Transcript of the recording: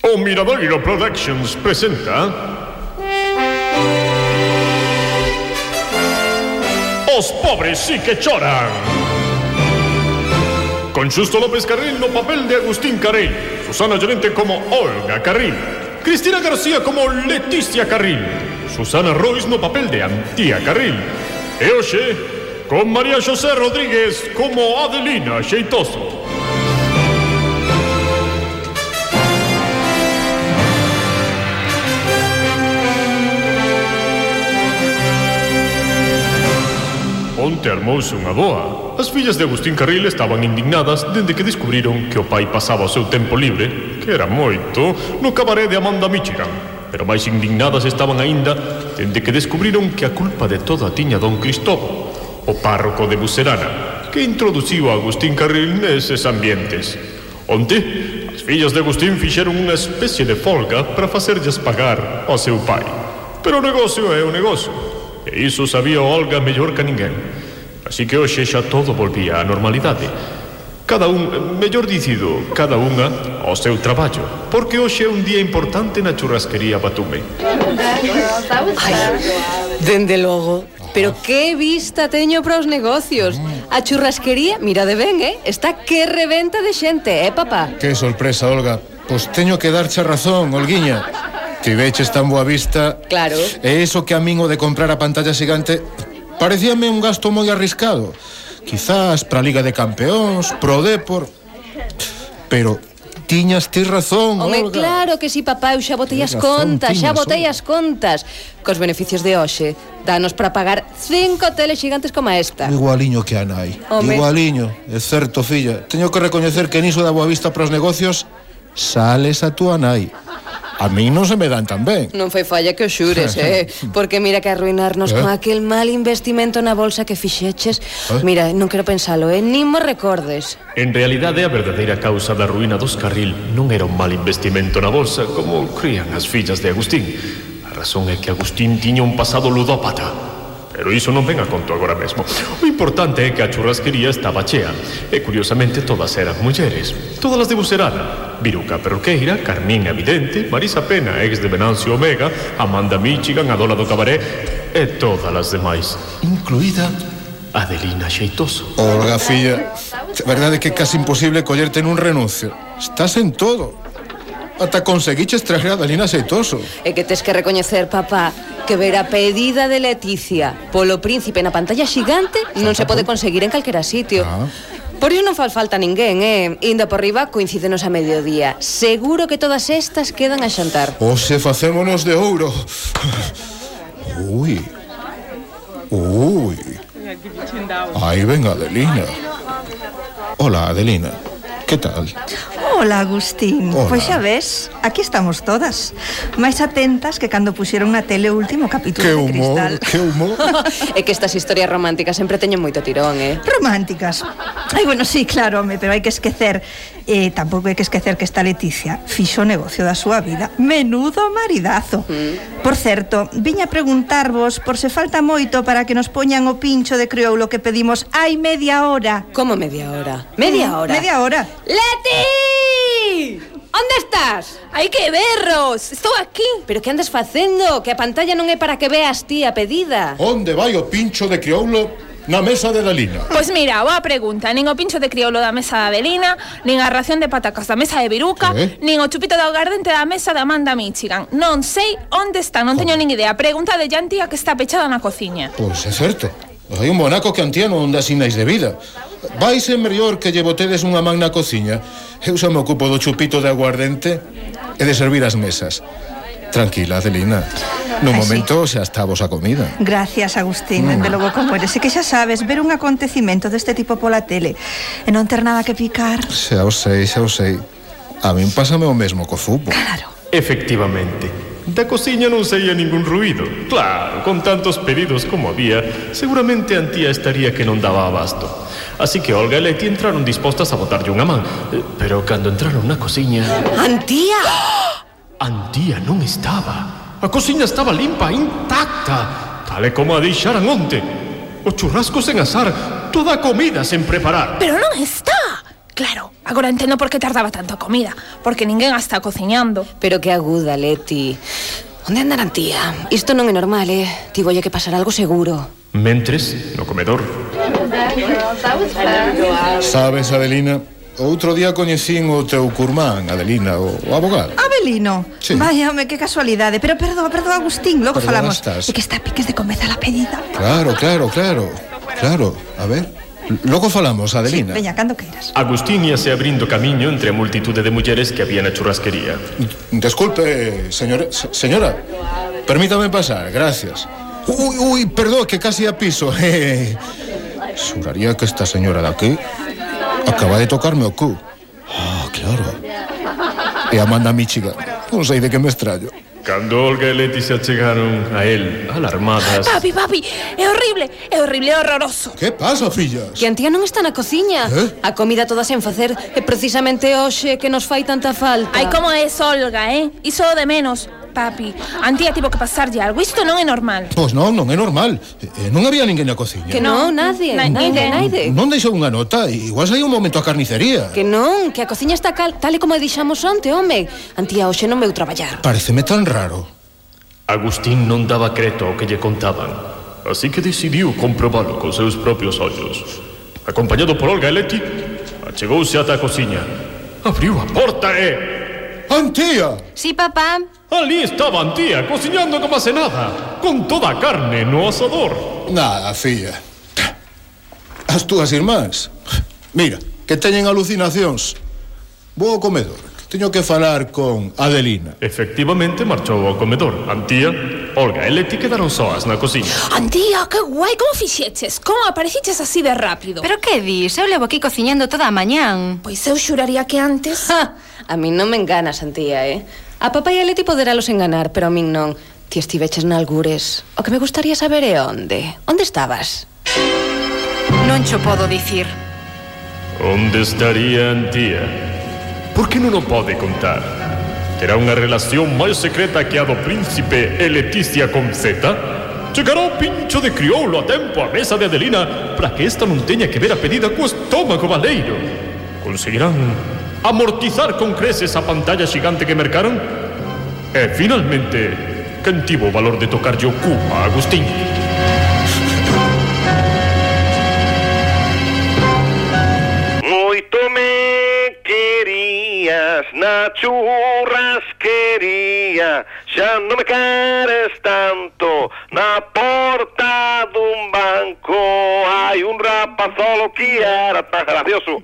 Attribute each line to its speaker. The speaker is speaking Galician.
Speaker 1: O Miradoiro Productions presenta Os pobres sí que choran. Con Xusto López Carril no papel de Agustín Carril. Susana Llorente como Olga Carril. Cristina García como Leticia Carril. Susana Royce no papel de Antía Carril. E hoxe con María José Rodríguez como Adelina Xeitoso Xunte armouse unha boa. As fillas de Agustín Carril estaban indignadas dende que descubriron que o pai pasaba o seu tempo libre, que era moito, no cabaré de Amanda Michigan. Pero máis indignadas estaban aínda dende que descubriron que a culpa de toda tiña don Cristóbal, o párroco de Bucerana, que introduciu a Agustín Carril neses ambientes. Onte, as fillas de Agustín fixeron unha especie de folga para facerlles pagar ao seu pai. Pero o negocio é o negocio. E iso sabía Olga mellor que ninguén. Así que hoxe xa todo volvía á normalidade. Cada un, mellor dicido, cada unha ao seu traballo, porque hoxe é un día importante na churrasquería Batume.
Speaker 2: Ai, dende logo, pero que vista teño para os negocios. A churrasquería, mira de ben, eh? Está que reventa de xente, eh, papá?
Speaker 3: Que sorpresa, Olga. Pois teño que darche razón, Olguiña. Tiveches tan boa vista
Speaker 2: Claro
Speaker 3: E iso que a min o de comprar a pantalla xigante Parecíame un gasto moi arriscado. Quizás para a Liga de Campeóns, pro Depor... Pero tiñas ti razón,
Speaker 2: Home,
Speaker 3: Olga.
Speaker 2: claro que si, sí, papá, eu xa botei as
Speaker 3: razón,
Speaker 2: contas,
Speaker 3: tiñas, xa
Speaker 2: botei
Speaker 3: Olga.
Speaker 2: as contas. Cos beneficios de hoxe, danos para pagar cinco teles xigantes como esta.
Speaker 3: Igualiño que a nai.
Speaker 2: Home.
Speaker 3: Igualiño, é certo, filla. Teño que recoñecer que niso da boa vista para os negocios sales a túa nai. A mí non se me dan tan ben.
Speaker 2: Non foi falla que o xures, eh? Porque mira que arruinarnos
Speaker 3: eh?
Speaker 2: con aquel mal investimento na bolsa que fixeches.
Speaker 3: Eh?
Speaker 2: Mira, non quero pensalo, eh? Nin mo recordes.
Speaker 1: En realidade, a verdadeira causa da ruína dos carril non era un mal investimento na bolsa como crían as fillas de Agustín. A razón é que Agustín tiña un pasado ludópata Pero iso non ven a conto agora mesmo. O importante é que a churrasquería estaba chea, e curiosamente todas eran mulleres. Todas as de Bucerana, Viruca Perroqueira, Carmín Evidente, Marisa Pena, ex de Venancio Omega, Amanda Michigan, Adola do Cabaré, e todas as demais, incluída Adelina Xeitoso.
Speaker 3: Olga, filla, verdade que é casi imposible collerte nun renuncio. Estás en todo. Ata conseguiches traer a Dalina Seitoso.
Speaker 2: E que tes que recoñecer, papá Que ver a pedida de Leticia Polo príncipe na pantalla xigante Non se pode conseguir en calquera sitio.
Speaker 3: Ah.
Speaker 2: Por iso non fal falta ninguén, eh? Inda por riba coincídenos a mediodía. Seguro que todas estas quedan a xantar.
Speaker 3: O se facémonos de ouro. Ui Ui Aí ven Adelina. Hola Adelina. Que tal?
Speaker 4: Ola, Agustín.
Speaker 3: Hola.
Speaker 4: Pois xa ves, aquí estamos todas. Máis atentas que cando puxeron na tele o último capítulo
Speaker 3: que humor, de
Speaker 4: Cristal.
Speaker 3: Que humor, que humor.
Speaker 2: é que estas historias románticas sempre teñen moito tirón, eh?
Speaker 4: Románticas. Ai, bueno, sí, claro, home, pero hai que esquecer eh, Tampouco hai que esquecer que esta Leticia Fixo o negocio da súa vida Menudo maridazo
Speaker 2: mm.
Speaker 4: Por certo, viña a preguntarvos Por se falta moito para que nos poñan o pincho de crioulo que pedimos Hai media hora
Speaker 2: Como media hora? Media mm, hora?
Speaker 4: Media hora
Speaker 2: Leti! Onde estás?
Speaker 5: Ai que berros, estou aquí
Speaker 2: Pero que andas facendo? Que a pantalla non é para que veas ti a pedida
Speaker 3: Onde vai o pincho de crioulo na mesa de Dalina.
Speaker 5: Pois mira, boa pregunta. Nin o pincho de crioulo da mesa da Belina, nin a ración de patacas da mesa de Viruca,
Speaker 3: ¿Eh?
Speaker 5: nin o chupito de gardente da mesa da Amanda Michigan. Non sei onde están, non teño nin idea. Pregunta de Yantia que está pechada na cociña.
Speaker 3: Pois é certo. Hai un bonaco que antiano onde asinais de vida. Vai ser mellor que lle botedes unha man na cociña. Eu xa me ocupo do chupito de aguardente e de servir as mesas. Tranquila, Adelina. No
Speaker 4: ah,
Speaker 3: momento xa estábos a comida.
Speaker 4: Gracias, Agustín. Mm. De logo como eres. E que xa sabes, ver un acontecimento deste tipo pola tele e non ter nada que picar.
Speaker 3: Xa o sei, xa o sei. A min pásame o mesmo co fútbol.
Speaker 4: Claro.
Speaker 1: Efectivamente. Da cociña non saía ningún ruido. Claro, con tantos pedidos como había, seguramente a Antía estaría que non daba abasto. Así que Olga e Leti entraron dispostas a botarlle unha man. Eh, pero cando entraron na cociña...
Speaker 2: Antía!
Speaker 1: Antía non estaba. A cociña estaba limpa, intacta, tal e como a deixaran onte. O churrasco sen asar, toda a comida sen preparar.
Speaker 5: Pero non está. Claro, agora entendo por que tardaba tanto a comida, porque ninguén a está cociñando.
Speaker 2: Pero que aguda, Leti. Onde andarán tía? Isto non é normal, eh? Tivolle que pasar algo seguro.
Speaker 1: Mentres, no comedor.
Speaker 3: Sabes, Adelina, outro día coñecín o teu curmán, Adelina, o, o abogado.
Speaker 4: Abelino.
Speaker 3: Sí.
Speaker 4: Vaya, home, que casualidade. Pero perdoa, perdoa, Agustín, logo
Speaker 3: Perdona,
Speaker 4: falamos.
Speaker 3: estás.
Speaker 4: É que está a piques de comezar a pedida.
Speaker 3: Claro, claro, claro. Claro, a ver. Logo falamos, Adelina.
Speaker 4: Veña, cando queiras.
Speaker 1: Agustín íase abrindo camiño entre a multitude de mulleres que había na churrasquería.
Speaker 3: Disculpe, señora, se- señora. Permítame pasar, gracias. Uy, uy, perdón, que casi a piso. Xuraría que esta señora de aquí Acaba de tocarme o cu. Ah, claro. E a manda Michigan. Non sei de que me extraño.
Speaker 1: Cando Olga e Leti se achegaron a él, alarmadas...
Speaker 5: Papi, papi, é horrible, é horrible, é horroroso.
Speaker 3: Que pasa, fillas?
Speaker 2: Que Antía non está na cociña.
Speaker 3: Eh?
Speaker 2: A comida toda sen facer é precisamente hoxe que nos fai tanta falta.
Speaker 5: Ai, como é Olga, eh? Iso de menos. Papi, Antía tivo que pasarlle algo, isto non é normal.
Speaker 3: Pois non, non é normal. Eh, eh Non había ninguén na cociña.
Speaker 2: Que non, nadie,
Speaker 5: Na-
Speaker 2: nadie,
Speaker 5: nadie,
Speaker 2: nadie.
Speaker 3: Non deixou unha nota, igual saiu un momento a carnicería.
Speaker 2: Que non, que a cociña está cal, tal e como a dixamos onte, home. Antía hoxe non veu traballar.
Speaker 3: Pareceme tan raro.
Speaker 1: Agustín non daba creto ao que lle contaban, así que decidiu comprobalo con seus propios ollos. Acompañado por Olga e Leti, achegouse ata a cociña. Abriu a porta e...
Speaker 3: Antía!
Speaker 2: Si, papá.
Speaker 1: Ali estaba Antía, cociñando como hace nada, con toda a carne no asador.
Speaker 3: Nada, filla. As túas irmáns. Mira, que teñen alucinacións. Vou ao comedor. Teño que falar con Adelina.
Speaker 1: Efectivamente, marchou ao comedor. Antía, Olga e Leti quedaron soas na cociña.
Speaker 5: Antía, que guai, como fixeches? Como apareciches así de rápido?
Speaker 6: Pero que dis? Eu levo aquí cociñando toda a mañán.
Speaker 5: Pois eu xuraría que antes...
Speaker 2: Ja, a mí non me enganas, Antía, eh? A papá e a Leti poderalos enganar, pero a min non. Ti estiveches na algures. O que me gustaría saber é onde. Onde estabas?
Speaker 6: Non cho podo dicir.
Speaker 1: Onde estaría Antía? Por que non o pode contar? Terá unha relación máis secreta que a do príncipe e Leticia con Zeta? Chegará o pincho de crioulo a tempo á mesa de Adelina para que esta non teña que ver a pedida co estómago baleiro. Conseguirán amortizar con creces a pantalla xigante que mercaron? E, finalmente, quen tivo o valor de tocarlle o cu a Agustín?
Speaker 7: Moito me querías na churrasquería Xa non me queres tanto Na porta dun banco Hai un rapazolo que era tan gracioso